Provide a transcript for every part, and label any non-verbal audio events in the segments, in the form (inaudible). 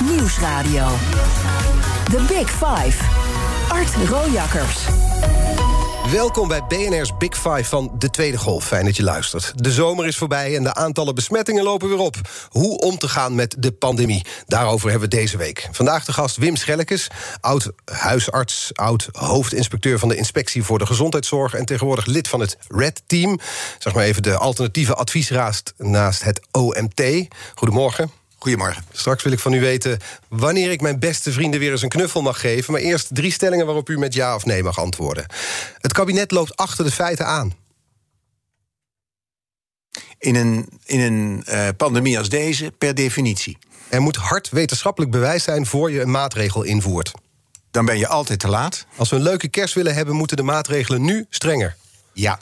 Nieuwsradio. The Big Five. Art Rojakkers. Welkom bij BNR's Big Five van de tweede golf. Fijn dat je luistert. De zomer is voorbij en de aantallen besmettingen lopen weer op. Hoe om te gaan met de pandemie? Daarover hebben we deze week. Vandaag de gast Wim Schellekes, oud huisarts, oud hoofdinspecteur van de Inspectie voor de Gezondheidszorg en tegenwoordig lid van het Red Team. Zeg maar even de alternatieve adviesraad naast het OMT. Goedemorgen. Goedemorgen. Straks wil ik van u weten wanneer ik mijn beste vrienden weer eens een knuffel mag geven. Maar eerst drie stellingen waarop u met ja of nee mag antwoorden. Het kabinet loopt achter de feiten aan. In een, in een uh, pandemie als deze, per definitie. Er moet hard wetenschappelijk bewijs zijn voor je een maatregel invoert. Dan ben je altijd te laat. Als we een leuke kerst willen hebben, moeten de maatregelen nu strenger. Ja.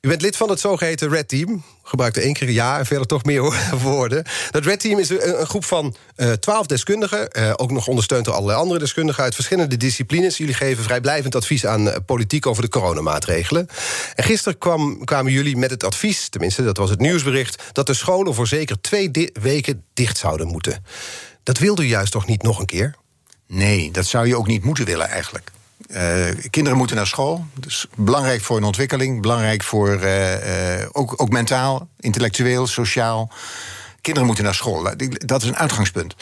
U bent lid van het zogeheten Red Team. Gebruikte één keer jaar en verder toch meer (laughs) woorden. Dat Red Team is een, groep van eh, twaalf deskundigen. Uh, ook nog ondersteund door allerlei andere deskundigen uit verschillende disciplines. Jullie geven vrijblijvend advies aan uh, politiek over de coronamaatregelen. En gisteren kwam, kwamen jullie met het advies, tenminste dat was het nieuwsbericht, dat de scholen voor zeker twee weken dicht zouden moeten. Dat wilde u juist toch niet nog een keer? Nee, dat zou je ook niet moeten willen eigenlijk. Uh, kinderen moeten naar school. Dus belangrijk voor hun ontwikkeling, belangrijk voor uh, ook, ook mentaal, intellectueel, sociaal. Kinderen moeten naar school. Dat is een uitgangspunt.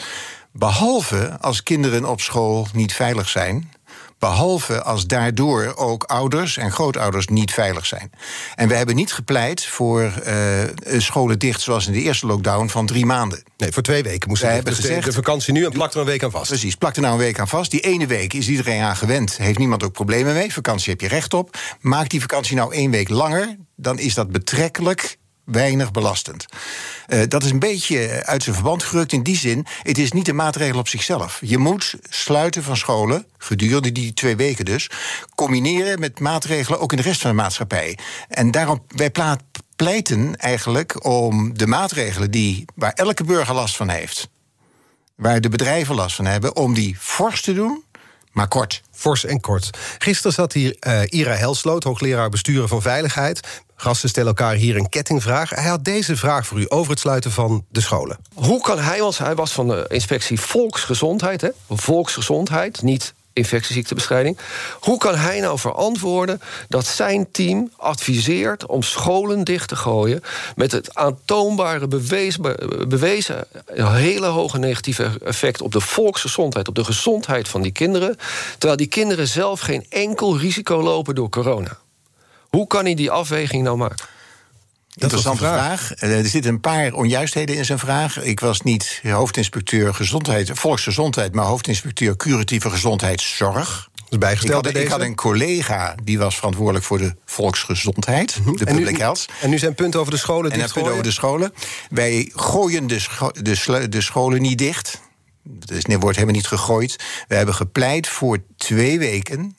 Behalve als kinderen op school niet veilig zijn Behalve als daardoor ook ouders en grootouders niet veilig zijn. En we hebben niet gepleit voor uh, scholen dicht zoals in de eerste lockdown van drie maanden. Nee, voor twee weken moesten we hebben dus gezegd. De vakantie nu en plak er een week aan vast. Precies, plak er nou een week aan vast. Die ene week is iedereen aan gewend. Heeft niemand ook problemen mee. Vakantie heb je recht op. Maak die vakantie nou één week langer. Dan is dat betrekkelijk weinig belastend. Uh, dat is een beetje uit zijn verband gerukt in die zin. Het is niet een maatregel op zichzelf. Je moet sluiten van scholen, gedurende die twee weken dus, combineren met maatregelen ook in de rest van de maatschappij. En daarom, wij pleiten eigenlijk om de maatregelen die, waar elke burger last van heeft, waar de bedrijven last van hebben, om die fors te doen maar kort. Fors en kort. Gisteren zat hier uh, Ira Helsloot, hoogleraar besturen van veiligheid. Gasten stellen elkaar hier een kettingvraag. Hij had deze vraag voor u over het sluiten van de scholen. Hoe kan hij, want hij was van de inspectie Volksgezondheid, hè? Volksgezondheid, niet infectieziektebestrijding. Hoe kan hij nou verantwoorden dat zijn team adviseert om scholen dicht te gooien met het aantoonbare bewezen, bewezen hele hoge negatieve effect op de volksgezondheid, op de gezondheid van die kinderen, terwijl die kinderen zelf geen enkel risico lopen door corona? Hoe kan hij die afweging nou maken? Interessante vraag. vraag. Eh, er zitten een paar onjuistheden in zijn vraag. Ik was niet hoofdinspecteur gezondheid, volksgezondheid, maar hoofdinspecteur curatieve gezondheidszorg. bijgesteld ik, had, ik had, een collega die was verantwoordelijk voor de volksgezondheid, mhm. de public health. En nu zijn punten over de scholen. En een punt over de scholen. Wij gooien de, de, de scholen niet dicht. Het wordt helemaal niet gegooid. We hebben gepleit voor twee weken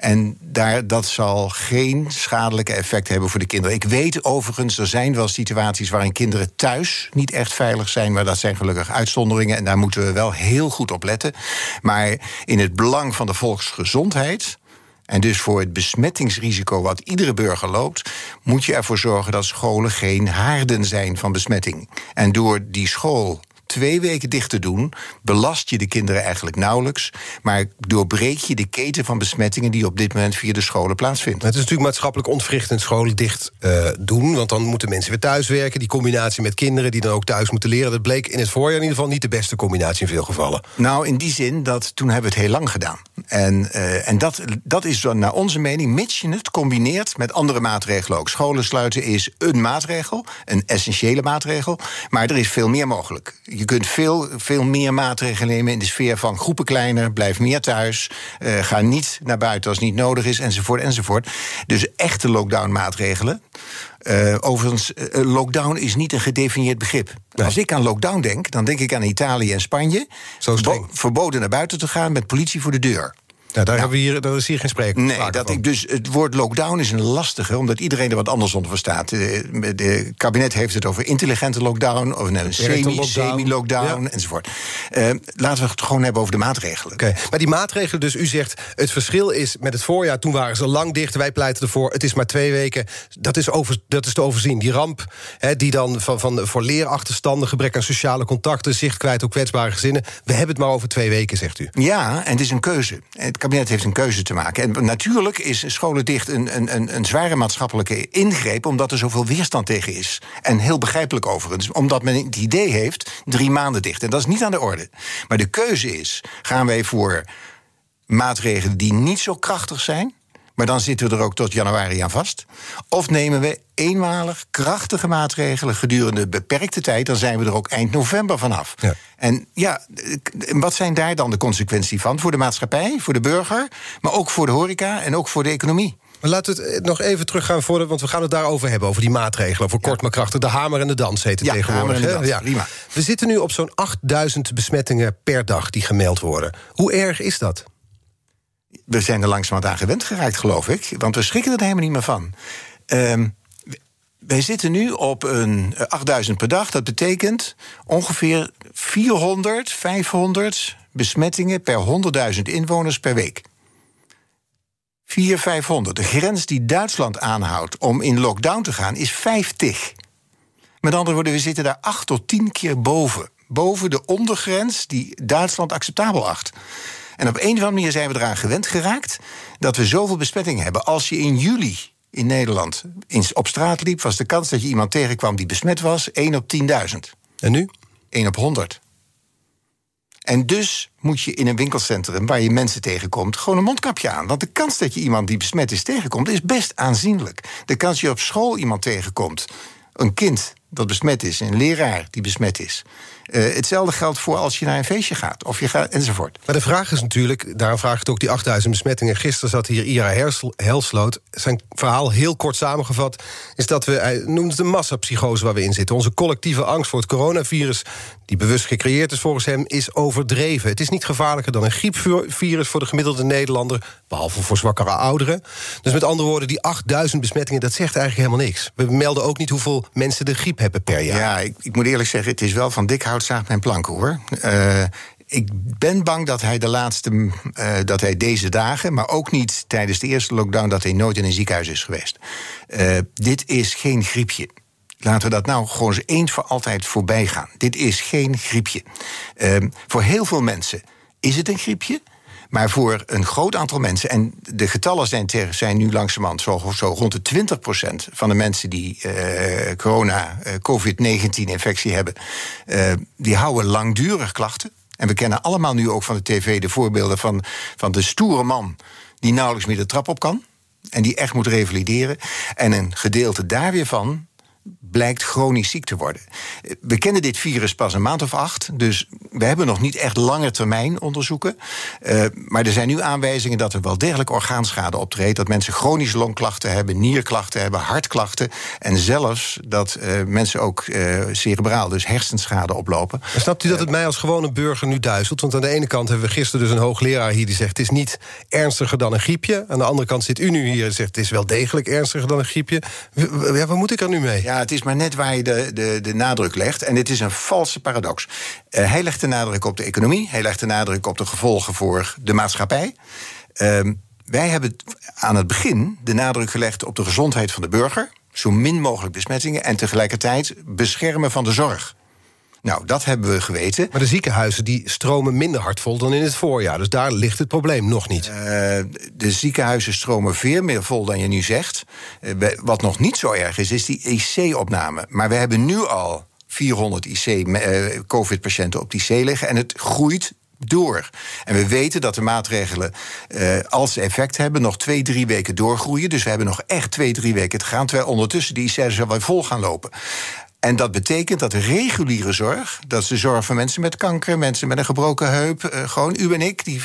en daar, dat zal geen schadelijke effect hebben voor de kinderen. Ik weet overigens, er zijn wel situaties waarin kinderen thuis niet echt veilig zijn, maar dat zijn gelukkig uitzonderingen en daar moeten we wel heel goed op letten. Maar in het belang van de volksgezondheid. En dus voor het besmettingsrisico wat iedere burger loopt, moet je ervoor zorgen dat scholen geen haarden zijn van besmetting. En door die school twee weken dicht te doen, belast je de kinderen eigenlijk nauwelijks. Maar doorbreek je de keten van besmettingen die op dit moment via de scholen plaatsvindt. Het is natuurlijk maatschappelijk ontwrichtend scholen dicht uh, doen. Want dan moeten mensen weer thuiswerken. Die combinatie met kinderen die dan ook thuis moeten leren. Dat bleek in het voorjaar in ieder geval niet de beste combinatie in veel gevallen. Nou, in die zin dat toen hebben we het heel lang gedaan. En, uh, en dat, dat is dan naar onze mening, mits je het combineert met andere maatregelen ook. Scholen sluiten is een maatregel, een essentiële maatregel. Maar er is veel meer mogelijk je kunt veel, veel meer maatregelen nemen in de sfeer van groepen kleiner, blijf meer thuis, uh, ga niet naar buiten als niet nodig is, enzovoort, enzovoort. Dus echte lockdown-maatregelen. Uh, overigens, uh, lockdown is niet een gedefinieerd begrip. Als ik aan lockdown denk, dan denk ik aan Italië en Spanje. Zo verboden naar buiten te gaan met politie voor de deur. Nou, daar, hebben we hier, daar is hier geen spreken. Nee, dat ik dus, het woord lockdown is een lastige, omdat iedereen er wat anders onder verstaat. De, kabinet heeft het over intelligente lockdown, of een semi-lockdown, enzovoort. Uh, laten we het gewoon hebben over de maatregelen. Oké, maar die maatregelen, dus u zegt, het verschil is met het voorjaar, toen waren ze lang dicht, wij pleiten ervoor, het is maar twee weken. Dat is, over, dat is te overzien. Die ramp, hè, die dan van, van, voor leerachterstanden, gebrek aan sociale contacten, zicht kwijt op kwetsbare gezinnen. We hebben het maar over twee weken, zegt u. Ja, en het is een keuze. Het kabinet heeft een keuze te maken. En natuurlijk is scholen dicht een, een, een zware maatschappelijke ingreep, omdat er zoveel weerstand tegen is. En heel begrijpelijk overigens, omdat men het idee heeft drie maanden dicht. En dat is niet aan de orde. Maar de keuze is: gaan wij voor maatregelen die niet zo krachtig zijn? Maar dan zitten we er ook tot januari aan vast. Of nemen we eenmalig krachtige maatregelen gedurende beperkte tijd, dan zijn we er ook eind november vanaf. Ja. En ja, wat zijn daar dan de consequenties van? Voor de maatschappij, voor de burger, maar ook voor de horeca en ook voor de economie. Maar laten we het eh, nog even teruggaan voor, want we gaan het daarover hebben, over die maatregelen. Voor kort maar krachtig. De hamer en de dans heet het ja, tegenwoordig. Dans, ja, prima. We zitten nu op zo'n 8000 besmettingen per dag die gemeld worden. Hoe erg is dat? We zijn er langzamerhand aan gewend geraakt, geloof ik. Want we schrikken er helemaal niet meer van. Uh, wij zitten nu op een 8000 per dag. Dat betekent ongeveer 400, 500 besmettingen per 100.000 inwoners per week. 4, 500. De grens die Duitsland aanhoudt om in lockdown te gaan is 50. Met andere woorden, we zitten daar 8 tot 10 keer boven. Boven de ondergrens die Duitsland acceptabel acht. En op een of andere manier zijn we eraan gewend geraakt dat we zoveel besmettingen hebben. Als je in juli in Nederland op straat liep, was de kans dat je iemand tegenkwam die besmet was 1 op 10.000. En nu? 1 op 100. En dus moet je in een winkelcentrum waar je mensen tegenkomt, gewoon een mondkapje aan. Want de kans dat je iemand die besmet is tegenkomt, is best aanzienlijk. De kans dat je op school iemand tegenkomt, een kind dat besmet is, een leraar die besmet is. Uh, hetzelfde geldt voor als je naar een feestje gaat, of je gaat enzovoort. Maar de vraag is natuurlijk, daarom vraag ik het ook die 8000 besmettingen. Gisteren zat hier Ira Helsloot. Zijn verhaal heel kort samengevat is dat we, hij noemt het een massapsychose waar we in zitten. Onze collectieve angst voor het coronavirus, die bewust gecreëerd is volgens hem, is overdreven. Het is niet gevaarlijker dan een griepvirus voor de gemiddelde Nederlander, behalve voor zwakkere ouderen. Dus met andere woorden, die 8000 besmettingen, dat zegt eigenlijk helemaal niks. We melden ook niet hoeveel mensen de griep hebben per jaar. Ja, ik, ik moet eerlijk zeggen, het is wel van dik hout zaagt mijn planken hoor. Uh, ik ben bang dat hij de laatste, uh, dat hij deze dagen, maar ook niet tijdens de eerste lockdown, dat hij nooit in een ziekenhuis is geweest. Uh, dit is geen griepje. Laten we dat nou gewoon eens eens voor altijd voorbij gaan. Dit is geen griepje. voor heel veel mensen is het een griepje. Maar voor een groot aantal mensen, en de getallen zijn, zijn nu langzamerhand zo, zo rond de 20% van de mensen die uh, corona, uh, COVID-19-infectie hebben, uh, die houden langdurig klachten. En we kennen allemaal nu ook van de tv de voorbeelden van, van de stoere man die nauwelijks meer de trap op kan. En die echt moet revalideren. En een gedeelte daar weer van blijkt chronisch ziek te worden. We kennen dit virus pas een maand of acht, dus we hebben nog niet echt lange termijn onderzoeken. Uh, maar er zijn nu aanwijzingen dat er wel degelijk orgaanschade optreedt. Dat mensen chronische longklachten hebben, nierklachten hebben, hartklachten. En zelfs dat uh, mensen ook uh, cerebraal, dus hersenschade oplopen. Maar snapt u dat het mij als gewone burger nu duizelt? Want aan de ene kant hebben we gisteren dus een hoogleraar hier die zegt: het is niet ernstiger dan een griepje. Aan de andere kant zit u nu hier en zegt: het is wel degelijk ernstiger dan een griepje. Ja, waar moet ik er nu mee? Ja, het is maar net waar je de, de, de nadruk legt. En dit is een valse paradox. Uh, hij legt de nadruk op de economie. Hij legt de nadruk op de gevolgen voor de maatschappij. Uh, wij hebben aan het begin de nadruk gelegd op de gezondheid van de burger. Zo min mogelijk besmettingen. En tegelijkertijd beschermen van de zorg. Nou, dat hebben we geweten. Maar de ziekenhuizen die stromen minder hard vol dan in het voorjaar. Dus daar ligt het probleem nog niet. Uh, de ziekenhuizen stromen veel meer vol dan je nu zegt. Uh, wat nog niet zo erg is, is die IC-opname. Maar we hebben nu al 400 IC, uh, COVID-patiënten op die IC liggen. En het groeit door. En we weten dat de maatregelen, uh, als ze effect hebben, nog twee, drie weken doorgroeien. Dus we hebben nog echt twee, drie weken te gaan. Terwijl ondertussen die IC's wel vol gaan lopen. En dat betekent dat reguliere zorg, dat is de zorg van mensen met kanker, mensen met een gebroken heup, uh, gewoon u en ik, die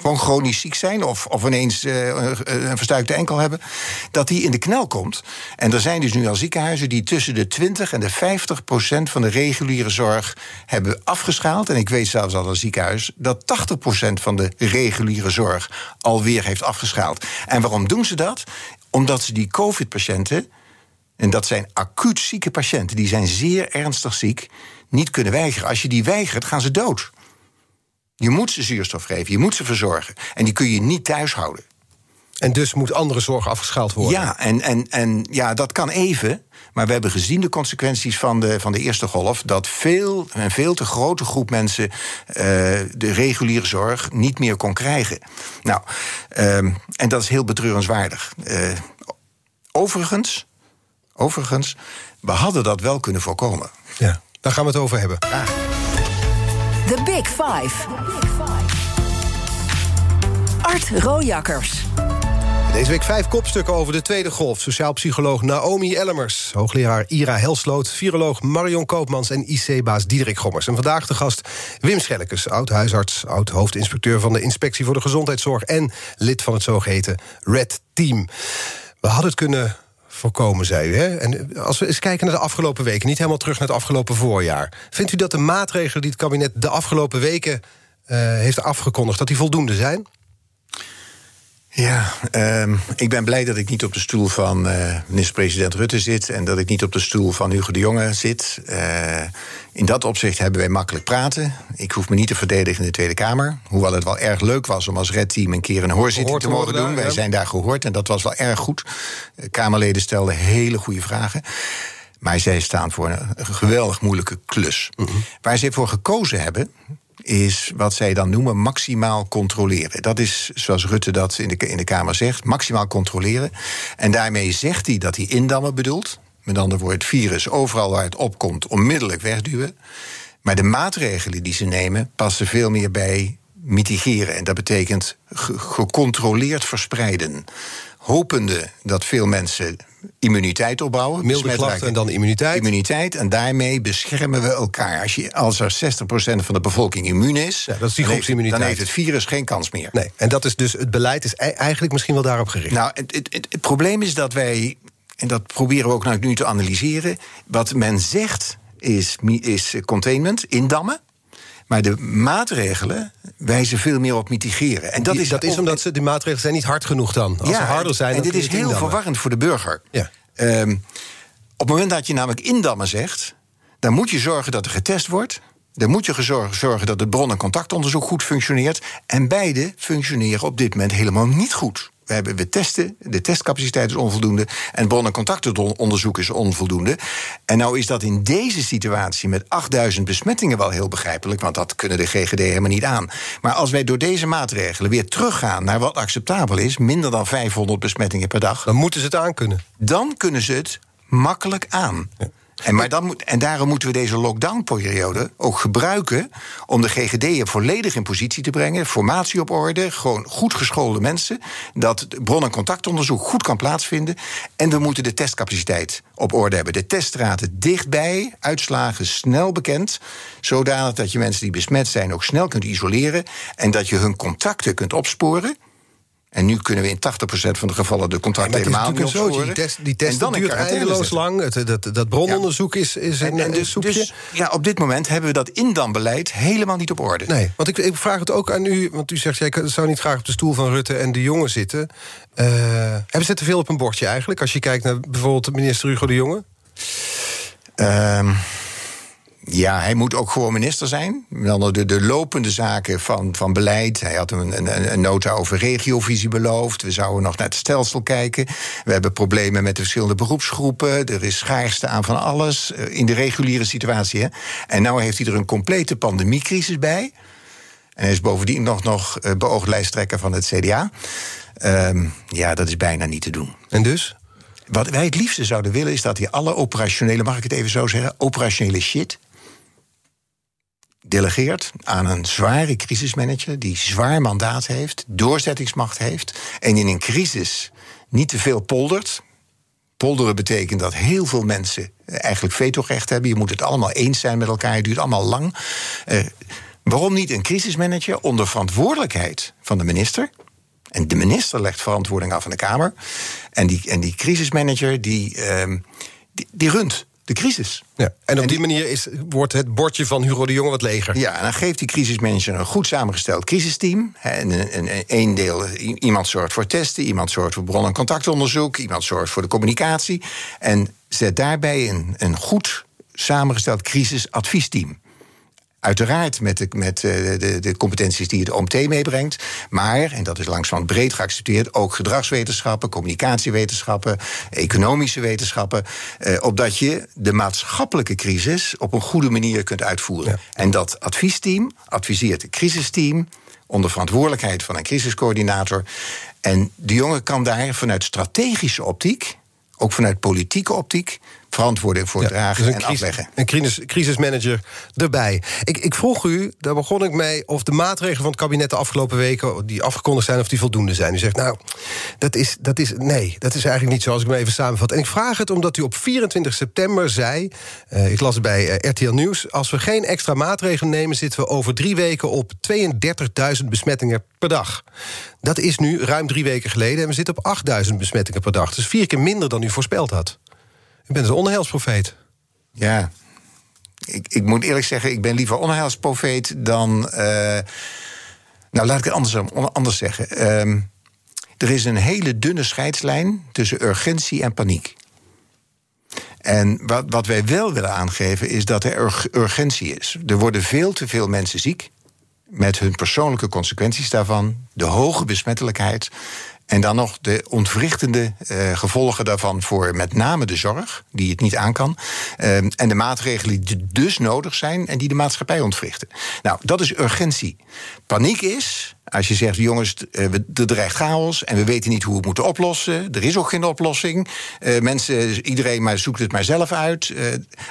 gewoon chronisch ziek zijn of, of ineens uh, een verstuikte enkel hebben, dat die in de knel komt. En er zijn dus nu al ziekenhuizen die tussen de 20 en de 50 procent van de reguliere zorg hebben afgeschaald. En ik weet zelfs al een ziekenhuis dat 80 procent van de reguliere zorg alweer heeft afgeschaald. En waarom doen ze dat? Omdat ze die COVID-patiënten, en dat zijn acuut zieke patiënten, die zijn zeer ernstig ziek, niet kunnen weigeren. Als je die weigert, gaan ze dood. Je moet ze zuurstof geven, je moet ze verzorgen. En die kun je niet thuis houden. En dus moet andere zorg afgeschaald worden? Ja, en, en, en ja, dat kan even. Maar we hebben gezien de consequenties van de, van de eerste golf. dat veel, een veel te grote groep mensen. Uh, de reguliere zorg niet meer kon krijgen. Nou, uh, en dat is heel betreurenswaardig. Uh, overigens, overigens, we hadden dat wel kunnen voorkomen. Ja, daar gaan we het over hebben. Ah. The Big Five. Art Rojakkers. Deze week vijf kopstukken over de tweede golf. Sociaal psycholoog Naomi Ellemers, hoogleraar Ira Helsloot... viroloog Marion Koopmans en IC-baas Diederik Gommers. En vandaag de gast Wim Schellekes, oud-huisarts... oud-hoofdinspecteur van de Inspectie voor de Gezondheidszorg... en lid van het zogeheten Red Team. We hadden het kunnen voorkomen, zei u. Hè? En als we eens kijken naar de afgelopen weken... niet helemaal terug naar het afgelopen voorjaar... vindt u dat de maatregelen die het kabinet de afgelopen weken... Uh, heeft afgekondigd, dat die voldoende zijn? Ja, uh, ik ben blij dat ik niet op de stoel van uh, minister-president Rutte zit... en dat ik niet op de stoel van Hugo de Jonge zit. Uh, in dat opzicht hebben wij makkelijk praten. Ik hoef me niet te verdedigen in de Tweede Kamer. Hoewel het wel erg leuk was om als redteam een keer een hoorzitting te mogen doen. wij zijn daar gehoord en dat was wel erg goed. Kamerleden stelden hele goede vragen. Maar zij staan voor een geweldig moeilijke klus. Mm -hmm. Waar zij voor gekozen hebben, is wat zij dan noemen maximaal controleren. Dat is, zoals Rutte dat in de, in de Kamer zegt, maximaal controleren. En daarmee zegt hij dat hij indammen bedoelt. Met andere woorden, het virus overal waar het opkomt onmiddellijk wegduwen. Maar de maatregelen die ze nemen passen veel meer bij mitigeren. En dat betekent gecontroleerd verspreiden. Hopende dat veel mensen immuniteit opbouwen. Milde klachten en dan immuniteit. Immuniteit, en daarmee beschermen we elkaar. Als, je, als er 60% van de bevolking immuun is... Ja, dat is die groepsimmuniteit. Dan heeft het virus geen kans meer. Nee, en dat is dus het beleid is eigenlijk misschien wel daarop gericht. Nou, het, het, het, het probleem is dat wij... en dat proberen we ook nu te analyseren... wat men zegt is, is containment, indammen... Maar de maatregelen wijzen veel meer op mitigeren. En dat is, dat is omdat ze, die maatregelen zijn niet hard genoeg dan. Als ze harder zijn, en dit is heel verwarrend voor de burger. Ja. Um, op het moment dat je namelijk indammen zegt... dan moet je zorgen dat er getest wordt... Dan moet je zorgen dat het bron- en contactonderzoek goed functioneert. En beide functioneren op dit moment helemaal niet goed. We, hebben, we testen, de testcapaciteit is onvoldoende... en bron- en contactonderzoek is onvoldoende. En nou is dat in deze situatie met 8000 besmettingen wel heel begrijpelijk... want dat kunnen de GGD helemaal niet aan. Maar als wij door deze maatregelen weer teruggaan naar wat acceptabel is... minder dan 500 besmettingen per dag... dan moeten ze het aan kunnen. Dan kunnen ze het makkelijk aan. Ja. En, maar dan moet, en daarom moeten we deze lockdown-periode ook gebruiken om de GGD'en volledig in positie te brengen. Formatie op orde, gewoon goed geschoolde mensen. Dat bron- en contactonderzoek goed kan plaatsvinden. En we moeten de testcapaciteit op orde hebben. De teststraten dichtbij, uitslagen snel bekend. Zodanig dat je mensen die besmet zijn ook snel kunt isoleren. En dat je hun contacten kunt opsporen. En nu kunnen we in 80% van de gevallen de contacten ja, helemaal niet opsporen. Die test, die test duurt eindeloos lang. Het, dat, dat brononderzoek is, is een, en, dus, dus, ja, op dit moment hebben we dat indambeleid helemaal niet op orde. Nee, want ik, ik vraag het ook aan u. Want u zegt, jij zou niet graag op de stoel van Rutte en de Jonge zitten. Uh, hebben ze te veel op een bordje eigenlijk? Als je kijkt naar bijvoorbeeld minister Hugo de Jonge? Um, ja, hij moet ook gewoon minister zijn. Dan de, de lopende zaken van, van beleid. Hij had een, een, een nota over regiovisie beloofd. We zouden nog naar het stelsel kijken. We hebben problemen met de verschillende beroepsgroepen. Er is schaarste aan van alles eh, in de reguliere situatie. Hè. En nu heeft hij er een complete pandemiecrisis bij. En hij is bovendien nog, nog uh, beoogd lijsttrekker van het CDA. Um, ja, dat is bijna niet te doen. En dus? Wat wij het liefste zouden willen is dat hij alle operationele, mag ik het even zo zeggen, operationele shit delegeert aan een zware crisismanager die zwaar mandaat heeft, doorzettingsmacht heeft en in een crisis niet te veel poldert. Polderen betekent dat heel veel mensen eigenlijk vetorecht hebben. Je moet het allemaal eens zijn met elkaar. Het duurt allemaal lang. Uh, Waarom niet een crisismanager onder verantwoordelijkheid van de minister? En de minister legt verantwoording af aan de Kamer. En die, en die crisismanager die, ehm, die, die runt de crisis. Ja, en op die, manier is, wordt het bordje van Hugo de Jonge wat leger. Ja, en dan geeft die crisismanager een goed samengesteld crisisteam. En een, een, deel, iemand zorgt voor testen, iemand zorgt voor bron- en contactonderzoek, iemand zorgt voor de communicatie. En zet daarbij een, een goed samengesteld crisisadviesteam. Uiteraard met, de, met eh, de, de, competenties die het OMT meebrengt. Maar, en dat is langzaam breed geaccepteerd, ook gedragswetenschappen, communicatiewetenschappen, economische wetenschappen. Eh, opdat je de maatschappelijke crisis op een goede manier kunt uitvoeren. En dat adviesteam adviseert het crisisteam onder verantwoordelijkheid van een crisiscoördinator. En de jongen kan daar vanuit strategische optiek, ook vanuit politieke optiek, verantwoording voor dragen dus en crisis, afleggen. Een crisis, crisismanager erbij. Ik, ik vroeg u, daar begon ik mee, of de maatregelen van het kabinet de afgelopen weken die afgekondigd zijn, of die voldoende zijn. U zegt, nou, dat is, dat is nee, dat is eigenlijk niet zo als ik me even samenvat. En ik vraag het omdat u op 24 september zei, uh, ik las het bij uh, RTL Nieuws, als we geen extra maatregelen nemen, zitten we over drie weken op 32.000 besmettingen per dag. Dat is nu ruim drie weken geleden en we zitten op 8.000 besmettingen per dag. Dus vier keer minder dan u voorspeld had. U bent een onheilsprofeet. Ja, ik, ik moet eerlijk zeggen, ik ben liever onheilsprofeet dan. Uh, nou, laat ik het anders, anders zeggen. Uh, er is een hele dunne scheidslijn tussen urgentie en paniek. En wat, wat wij wel willen aangeven is dat er urgentie is. Er worden veel te veel mensen ziek. Met hun persoonlijke consequenties daarvan. De hoge besmettelijkheid. En dan nog de ontwrichtende uh, gevolgen daarvan voor met name de zorg, die het niet aan kan. Uh, en de maatregelen die dus nodig zijn en die de maatschappij ontwrichten. Nou, dat is urgentie. Paniek is, als je zegt, jongens, uh, er dreigt chaos en we weten niet hoe we het moeten oplossen. Er is ook geen oplossing. mensen, iedereen maar zoekt het maar zelf uit.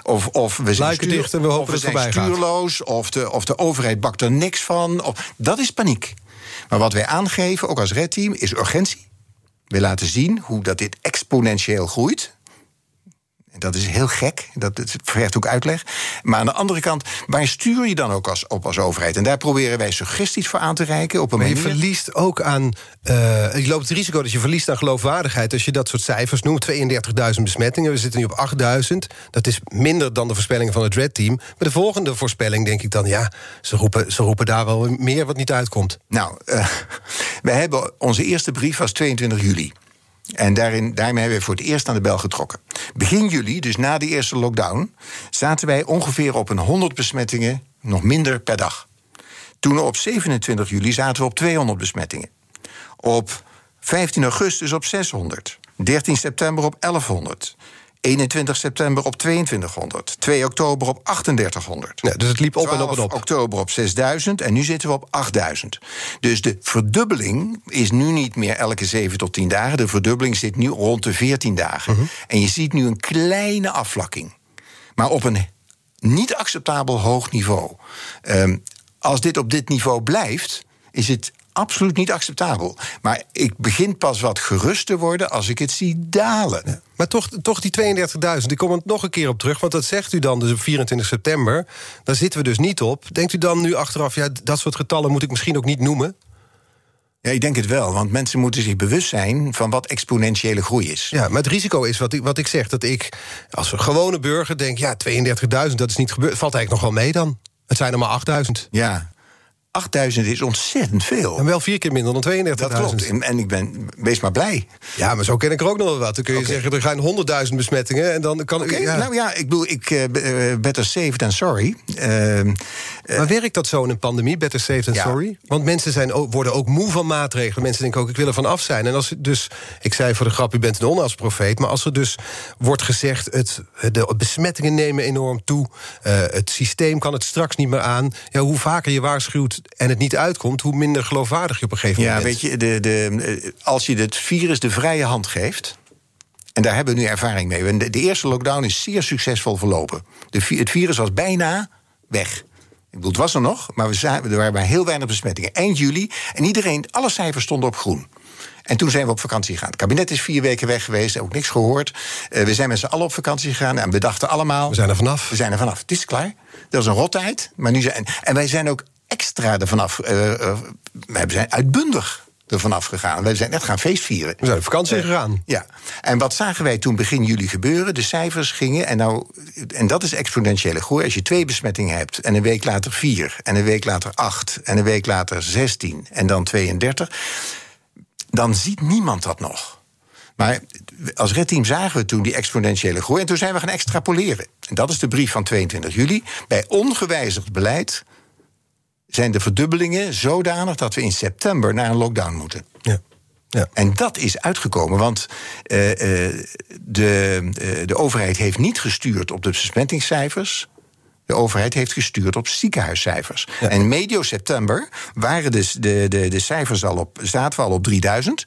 of, of we zijn, stuur, dicht en we hopen of we zijn stuurloos, of de, of de overheid bakt er niks van. Of, dat is paniek. Maar wat wij aangeven, ook als redteam, is urgentie. We laten zien hoe dat dit exponentieel groeit. Dat is heel gek, dat vergt ook uitleg. Maar aan de andere kant, waar stuur je dan ook als, op als overheid? En daar proberen wij suggesties voor aan te reiken. Op een maar manier. je verliest ook aan. Uh, je loopt het risico dat je verliest aan geloofwaardigheid. als je dat soort cijfers noemt: 32.000 besmettingen. We zitten nu op 8.000. Dat is minder dan de voorspellingen van het Red Team. Maar de volgende voorspelling denk ik dan: ja, ze roepen, ze roepen daar wel meer wat niet uitkomt. Nou, (laughs) uh, wij hebben onze eerste brief was 22 juli. En daarin, daarmee hebben we voor het eerst aan de bel getrokken. Begin juli, dus na de eerste lockdown, zaten wij ongeveer op een 100 besmettingen, nog minder per dag. Toen op 27 juli zaten we op 200 besmettingen. Op 15 augustus op 600. 13 september op 1100. 21 september op 2200. 2 oktober op 3800. Ja, dus het liep op en op en op. oktober op 6000 en nu zitten we op 8000. Dus de verdubbeling is nu niet meer elke 7 tot 10 dagen. De verdubbeling zit nu rond de 14 dagen. Uh -huh. En je ziet nu een kleine afvlakking. Maar op een niet acceptabel hoog niveau. Um, als dit op dit niveau blijft, is het absoluut niet acceptabel. Maar ik begin pas wat gerust te worden als ik het zie dalen. Maar toch, toch die 32.000, ik kom er nog een keer op terug... want dat zegt u dan dus op 24 september. Daar zitten we dus niet op. Denkt u dan nu achteraf, ja, dat soort getallen moet ik misschien ook niet noemen? Ja, ik denk het wel, want mensen moeten zich bewust zijn van wat exponentiële groei is. Ja, maar het risico is wat ik, wat ik zeg, dat ik als een gewone burger denk... ja, 32.000, dat is niet gebeurd. Valt eigenlijk nog wel mee dan? Het zijn er maar 8.000. Ja, 8000 is ontzettend veel. En wel vier keer minder dan 32.000. Dat klopt. En ik ben, wees maar blij. Ja, maar zo ken ik er ook nog wel wat. Dan kun je okay. zeggen, er gaan 100.000 besmettingen. En dan kan okay, ja. Nou ja, ik bedoel, ik, uh, better safe than sorry. Uh, maar werkt dat zo in een pandemie, better safe than ja. sorry? Want mensen zijn, worden ook moe van maatregelen. Mensen denken ook, ik wil er van af zijn. En als dus, ik zei voor de grap, u bent een onheilsprofeet... maar als er dus wordt gezegd, het, de besmettingen nemen enorm toe... Uh, het systeem kan het straks niet meer aan... Ja, hoe vaker je waarschuwt en het niet uitkomt... hoe minder geloofwaardig je op een gegeven ja, moment bent. Ja, weet je, de, de, als je het virus de vrije hand geeft... en daar hebben we nu ervaring mee... de, de eerste lockdown is zeer succesvol verlopen. De, het virus was bijna weg. Ik bedoel, het was er nog, maar we zagen, er waren maar heel weinig besmettingen. Eind juli, en iedereen, alle cijfers stonden op groen. En toen zijn we op vakantie gegaan. Het kabinet is vier weken weg geweest, ook niks gehoord. Uh, we zijn met z'n allen op vakantie gegaan en we dachten allemaal... We zijn er vanaf. We zijn er vanaf. Het is klaar. Dat was een rottijd. Maar nu zijn, en wij zijn ook extra ervan af. Uh, uh, we zijn uitbundig er vanaf gegaan. Wij zijn net gaan feestvieren. We zijn op vakantie uh, gegaan. Ja. En wat zagen wij toen begin juli gebeuren? De cijfers gingen, en, nou, en dat is exponentiële groei. Als je twee besmettingen hebt en een week later vier... en een week later acht en een week later 16 en dan 32... dan ziet niemand dat nog. Maar als redteam zagen we toen die exponentiële groei... en toen zijn we gaan extrapoleren. En dat is de brief van 22 juli. Bij ongewijzigd beleid zijn de verdubbelingen zodanig dat we in september naar een lockdown moeten. Ja. Ja. En dat is uitgekomen, want uh, uh, de, uh, de overheid heeft niet gestuurd op de besmettingscijfers. De overheid heeft gestuurd op ziekenhuiscijfers. Ja. En medio september waren dus de, de, de cijfers al op, zaten we al op 3000.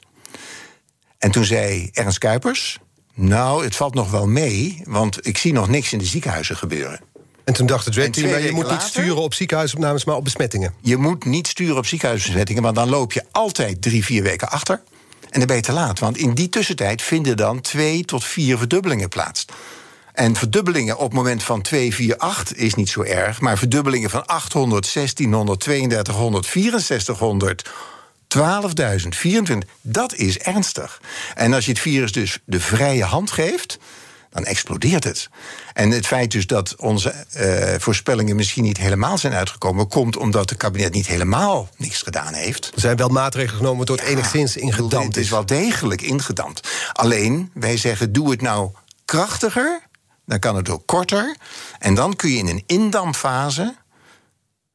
En toen zei Ernst Kuipers: Nou, het valt nog wel mee, want ik zie nog niks in de ziekenhuizen gebeuren. En toen dacht het Red Team, je moet niet sturen op ziekenhuisopnames, maar op besmettingen. Je moet niet sturen op ziekenhuisbesmettingen, want dan loop je altijd drie, vier weken achter. En dan ben je te laat, want in die tussentijd vinden dan twee tot vier verdubbelingen plaats. En verdubbelingen op het moment van 2, 4, 8 is niet zo erg. Maar verdubbelingen van 800, 1600, 3200, 6400, 12.000, 24, dat is ernstig. En als je het virus dus de vrije hand geeft, dan explodeert het. En het feit dus dat onze uh, voorspellingen misschien niet helemaal zijn uitgekomen, komt omdat het kabinet niet helemaal niks gedaan heeft. Er zijn wel maatregelen genomen door het ja, enigszins ingedampt Het is wel degelijk ingedampt. Alleen, wij zeggen, doe het nou krachtiger, dan kan het ook korter. En dan kun je in een indampfase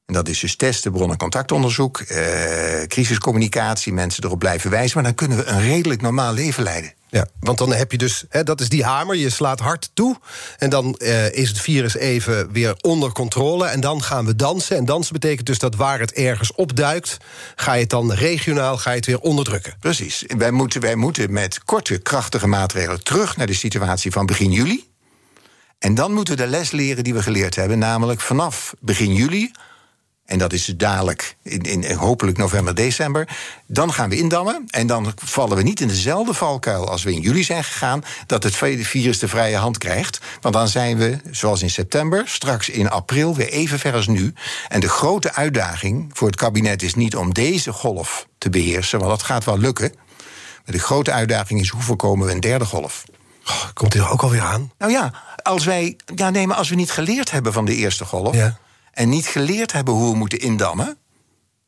en dat is dus testen, bron- en contactonderzoek, eh, crisiscommunicatie, mensen erop blijven wijzen. Maar dan kunnen we een redelijk normaal leven leiden. Ja, want dan heb je dus, hè, dat is die hamer, je slaat hard toe. En dan eh, is het virus even weer onder controle. En dan gaan we dansen. En dansen betekent dus dat waar het ergens opduikt, ga je het dan regionaal ga je het weer onderdrukken. Precies. Wij moeten, wij moeten met korte, krachtige maatregelen terug naar de situatie van begin juli. En dan moeten we de les leren die we geleerd hebben, namelijk vanaf begin juli en dat is dadelijk in, in, hopelijk november, december. Dan gaan we indammen. En dan vallen we niet in dezelfde valkuil als we in juli zijn gegaan. Dat het virus de vrije hand krijgt. Want dan zijn we, zoals in september, straks in april weer even ver als nu. En de grote uitdaging voor het kabinet is niet om deze golf te beheersen. Want dat gaat wel lukken. Maar de grote uitdaging is hoe voorkomen we een derde golf. Oh, komt er ook alweer aan? Nou ja, als wij. Ja, nee, maar als we niet geleerd hebben van de eerste golf. Ja en niet geleerd hebben hoe we moeten indammen.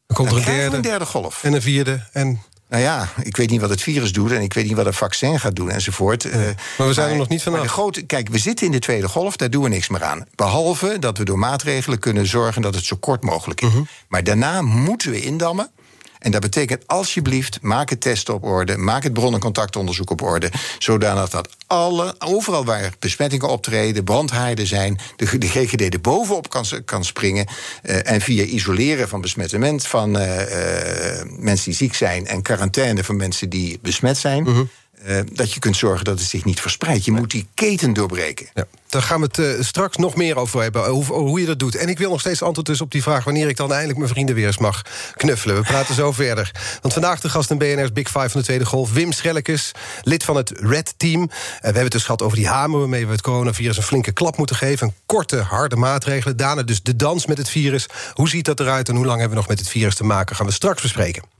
Dan komt er een derde, een derde golf. En een vierde. En nou ja, ik weet niet wat het virus doet en ik weet niet wat een vaccin gaat doen enzovoort. Ja, maar we zijn maar, er nog niet vanaf. Grote, kijk, we zitten in de tweede golf, daar doen we niks meer aan. Behalve dat we door maatregelen kunnen zorgen dat het zo kort mogelijk is. Uh -huh. Maar daarna moeten we indammen. En dat betekent alsjeblieft, maak het testen op orde, maak het bron- en contactonderzoek op orde, zodanig dat alle, overal waar besmettingen optreden, brandhaarden zijn, de, de GGD er bovenop kan, kan springen uh, en via isoleren van besmettement van uh, uh, mensen die ziek zijn en quarantaine van mensen die besmet zijn. -huh. Uh, dat je kunt zorgen dat het zich niet verspreidt. Je moet die keten doorbreken. Ja, daar gaan we het uh, straks nog meer over hebben, hoe, hoe, je dat doet. En ik wil nog steeds antwoord dus op die vraag... wanneer ik dan eindelijk mijn vrienden weer eens mag knuffelen. We praten zo (laughs) verder. Want vandaag de gast in BNR's Big Five van de Tweede Golf... Wim Schellekes, lid van het Red Team. Uh, we hebben het dus gehad over die hamer... waarmee we het coronavirus een flinke klap moeten geven. Een korte, harde maatregelen. Daarna dus de dans met het virus. Hoe ziet dat eruit en hoe lang hebben we nog met het virus te maken? Gaan we straks bespreken.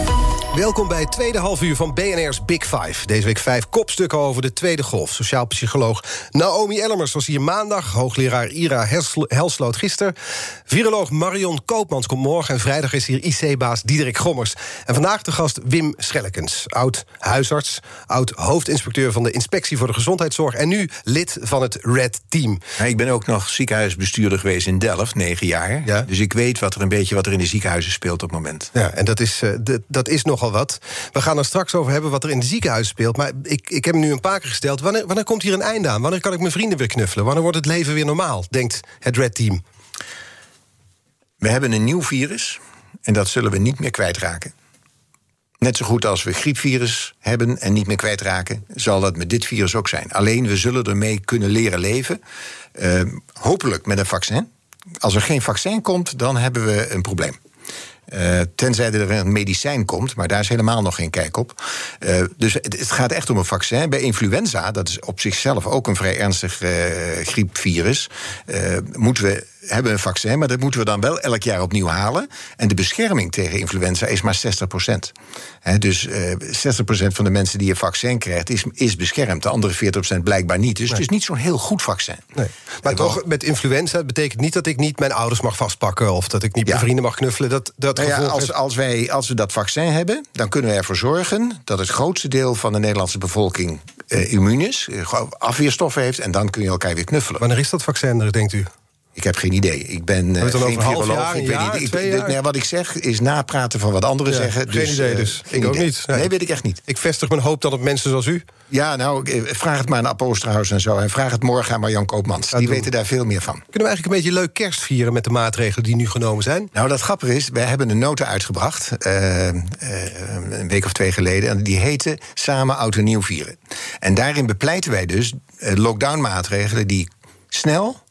Welkom bij het tweede halfuur van BNR's Big Five. Deze week vijf kopstukken over de tweede golf. Sociaal psycholoog Naomi Ellemers was hier maandag. Hoogleraar Ira Helsloot gisteren. Viroloog Marion Koopmans komt morgen. En vrijdag is hier IC-baas Diederik Gommers. En vandaag de gast Wim Schellekens. Oud huisarts, oud hoofdinspecteur van de Inspectie voor de Gezondheidszorg... en nu lid van het Red Team. Ik ben ook nog ziekenhuisbestuurder geweest in Delft, negen jaar. Ja. Dus ik weet wat er een beetje wat er in de ziekenhuizen speelt op het moment. Ja, en dat is, uh, dat is nog wat. We gaan er straks over hebben wat er in de ziekenhuis speelt. Maar ik, ik heb nu een paar keer gesteld. Wanneer, wanneer komt hier een einde aan? Wanneer kan ik mijn vrienden weer knuffelen? Wanneer wordt het leven weer normaal? Denkt het Red Team. We hebben een nieuw virus. En dat zullen we niet meer kwijtraken. Net zo goed als we griepvirus hebben en niet meer kwijtraken, zal dat met dit virus ook zijn. Alleen we zullen ermee kunnen leren leven. Uh, hopelijk met een vaccin. Als er geen vaccin komt, dan hebben we een probleem. Uh, tenzij er een medicijn komt, maar daar is helemaal nog geen kijk op. Uh, dus het, gaat echt om een vaccin. Bij influenza, dat is op zichzelf ook een vrij ernstig uh, griepvirus, moeten we hebben een vaccin, maar dat moeten we dan wel elk jaar opnieuw halen. En de bescherming tegen influenza is maar 60 procent. dus uh, 60 procent van de mensen die een vaccin krijgt, is, is beschermd. De andere 40 procent blijkbaar niet. Dus het is niet zo'n heel goed vaccin. Nee. Maar toch, met influenza betekent niet dat ik niet mijn ouders mag vastpakken... of dat ik niet mijn vrienden mag knuffelen. Dat, dat nou ja, als, als, wij, als we dat vaccin hebben, dan kunnen we ervoor zorgen... dat het grootste deel van de Nederlandse bevolking uh, immuun is... afweerstoffen heeft, en dan kun je elkaar weer knuffelen. Wanneer is dat vaccin er, denkt u? Ik heb geen idee. Ik ben uh, geen viroloog. Ik weet niet. Ik, nee, wat ik zeg is napraten van wat anderen zeggen. Geen dus, idee, dus. Uh, ik ook niet. Nee. nee. weet ik echt niet. Ik vestig mijn hoop dan op mensen zoals u. Ja, nou, vraag het maar aan Aposterhuis en zo. En vraag het morgen aan Marjan Koopmans. Die weten daar veel meer van. Kunnen we eigenlijk een beetje leuk kerst vieren met de maatregelen die nu genomen zijn? Nou, dat grappige is, wij hebben een nota uitgebracht. Uh, een week of twee geleden. En die heette Samen Oud en Nieuw vieren. En daarin bepleiten wij dus lockdown maatregelen die snel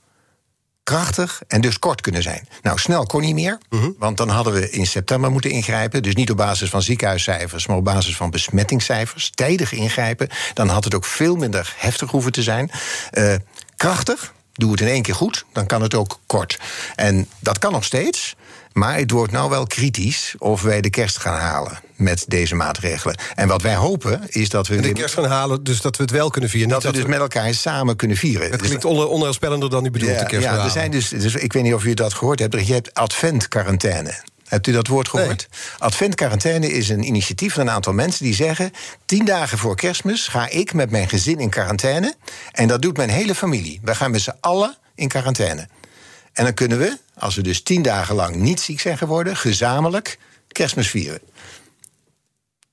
krachtig en dus kort kunnen zijn. Nou, snel kon niet meer, mhm. want dan hadden we in september moeten ingrijpen. Dus niet op basis van ziekenhuiscijfers, maar op basis van besmettingscijfers. Tijdig ingrijpen. Dan had het ook veel minder heftig hoeven te zijn. Uh, krachtig, doe het in één keer goed, dan kan het ook kort. En dat kan nog steeds. Maar het wordt nou wel kritisch of wij de kerst gaan halen met deze maatregelen. En wat wij hopen is dat we. de kerst gaan halen, dus dat we het wel kunnen vieren. Dat, we dus met elkaar samen kunnen vieren. Het klinkt on onheilspellender dan u bedoelt, ja, de kerst ja, er zijn dus, dus, ik weet niet of u dat gehoord hebt. Je hebt adventquarantaine. Hebt u dat woord gehoord? Nee. Adventquarantaine is een initiatief van een aantal mensen die zeggen: tien dagen voor Kerstmis ga ik met mijn gezin in quarantaine. En dat doet mijn hele familie. We gaan met z'n allen in quarantaine. En dan kunnen we, als we dus tien dagen lang niet ziek zijn geworden, gezamenlijk kerstmis vieren.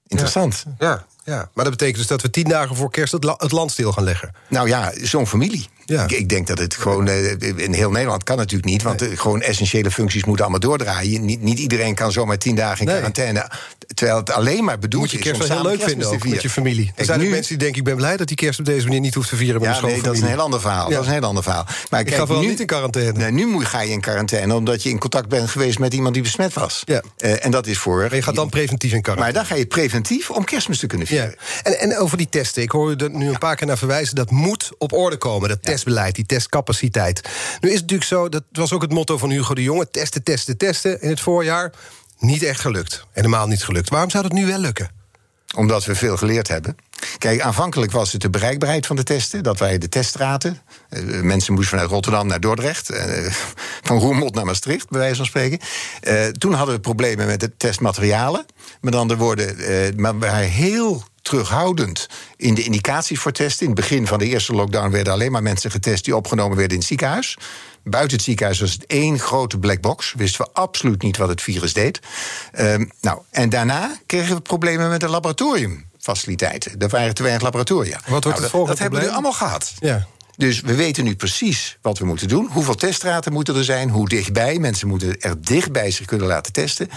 Interessant. Ja, ja, maar dat betekent dus dat we tien dagen voor kerst het, land stil gaan leggen. Nou ja, zo'n familie. Ja. Ik, ik, denk dat het gewoon uh, in heel Nederland kan natuurlijk niet, want nee. gewoon essentiële functies moeten allemaal doordraaien. Niet, niet iedereen kan zomaar tien dagen in nee. quarantaine. Terwijl het alleen maar bedoeld Moet je kerst is heel leuk vinden ook, met je familie. Er zijn nu... mensen die denken: ik ben blij dat die kerst op deze manier niet hoeft te vieren met ja, nee, dat is een heel ander verhaal. Ja. Dat is een heel ander verhaal. Maar ik ga wel nu, niet in quarantaine. Nee, nu moet, ga je in quarantaine omdat je in contact bent geweest met iemand die besmet was. Ja. Uh, en dat is voor. Je gaat dan preventief in quarantaine. Maar dan ga je preventief om kerstmis te kunnen vieren. Ja. En, en over die testen. Ik hoor er nu een paar keer naar verwijzen. Dat moet op orde komen. Dat testbeleid, die testcapaciteit. Nu is het natuurlijk zo, dat was ook het motto van Hugo de Jonge: testen, testen, testen in het voorjaar. Niet echt gelukt. Helemaal niet gelukt. Waarom zou dat nu wel lukken? Omdat we veel geleerd hebben. Kijk, aanvankelijk was het de bereikbaarheid van de testen. Dat wij de teststraten. Uh, mensen moesten vanuit Rotterdam naar Dordrecht. Uh, van Roermond naar Maastricht, bij wijze van spreken. Uh, toen hadden we problemen met de testmaterialen. Met andere woorden, maar we waren heel terughoudend in de indicaties voor testen. In het begin van de eerste lockdown werden alleen maar mensen getest die opgenomen werden in het ziekenhuis. Buiten het ziekenhuis was het één grote black box. Wisten we absoluut niet wat het virus deed. Um, nou, en daarna kregen we problemen met de laboratoriumfaciliteiten. Er waren te weinig laboratoria. Wat wordt nou, het volgende dat hebben we nu allemaal gehad. Ja. Dus we weten nu precies wat we moeten doen. Hoeveel teststraten moeten er zijn? Hoe dichtbij? Mensen moeten er dichtbij zich kunnen laten testen.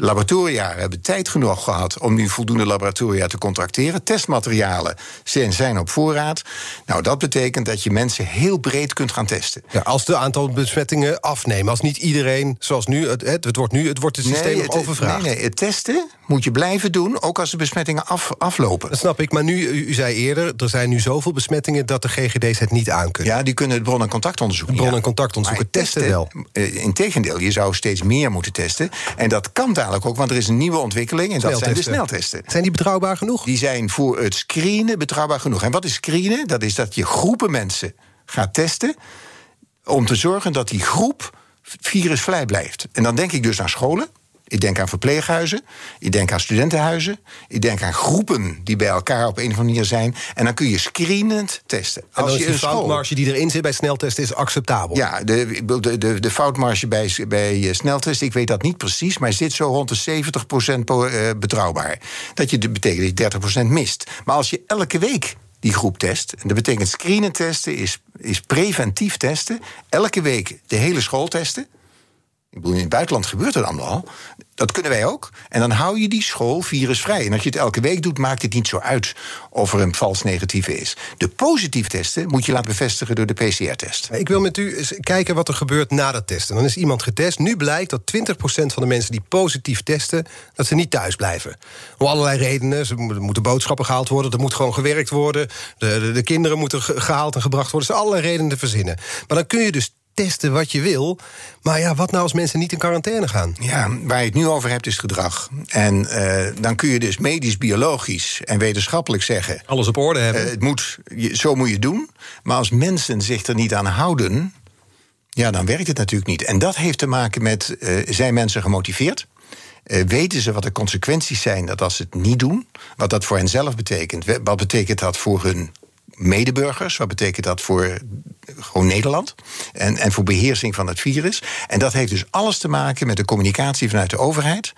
Laboratoria hebben tijd genoeg gehad om nu voldoende laboratoria te contracteren. Testmaterialen zijn, zijn op voorraad. Nou, dat betekent dat je mensen heel breed kunt gaan testen. Ja, als de aantal besmettingen afnemen. Als niet iedereen, zoals nu, het, het wordt nu, het wordt het systeem nee, het, overvraagd. Nee, nee, het testen moet je blijven doen, ook als de besmettingen af, aflopen. Dat snap ik, maar nu, u, zei eerder, er zijn nu zoveel besmettingen dat de GGD's het niet aan kunnen. Ja, die kunnen het bron- en contactonderzoek Bron- en contactonderzoeken testen, testen wel. Uh, Integendeel, je zou steeds meer moeten testen. En dat kan dadelijk ook, want er is een nieuwe ontwikkeling... en dat zijn de sneltesten. Zijn die betrouwbaar genoeg? Die zijn voor het screenen betrouwbaar genoeg. En wat is screenen? Dat is dat je groepen mensen gaat testen... om te zorgen dat die groep virusvrij blijft. En dan denk ik dus aan scholen... Ik denk aan verpleeghuizen, ik denk aan studentenhuizen, ik denk aan groepen die bij elkaar op een of andere manier zijn. En dan kun je screenend testen. En Als je de foutmarge die erin zit bij sneltesten is acceptabel. Ja, de, de, de, de foutmarge bij, bij eh, sneltesten, ik weet dat niet precies, maar zit zo rond de 70% eh, betrouwbaar. Dat je, betekent dat je 30% mist. Maar als je elke week die groep test. En dat betekent screenen testen is, is preventief testen. Elke week de hele school testen. Ik bedoel, in het buitenland gebeurt het allemaal al. Dat kunnen wij ook. En dan hou je die school virusvrij. En als je het elke week doet, maakt het niet zo uit of er een vals negatieve is. De positief testen moet je laten bevestigen door de PCR-test. Ik wil met u eens kijken wat er gebeurt na dat testen. Dan is iemand getest. Nu blijkt dat 20% van de mensen die positief testen... dat ze niet thuis blijven. Om allerlei redenen. Ze moeten boodschappen gehaald worden. Er moet gewoon gewerkt worden. De, de, de kinderen moeten gehaald en gebracht worden. Er zijn allerlei redenen verzinnen. Maar dan kun je dus testen wat je wil. Maar ja, wat nou als mensen niet in quarantaine gaan? Ja, waar je het nu over hebt is gedrag. En uh, dan kun je dus medisch, biologisch en wetenschappelijk zeggen... Alles op orde hebben. Uh, het moet, zo moet je het doen. Maar als mensen zich er niet aan houden... ja, dan werkt het natuurlijk niet. En dat heeft te maken met, uh, zijn mensen gemotiveerd? Uh, weten ze wat de consequenties zijn dat als ze het niet doen? Wat dat voor hen zelf betekent? Wat betekent dat voor hun medeburgers. Wat betekent dat voor gewoon Nederland? En, en voor beheersing van het virus. En dat heeft dus alles te maken met de communicatie vanuit de overheid.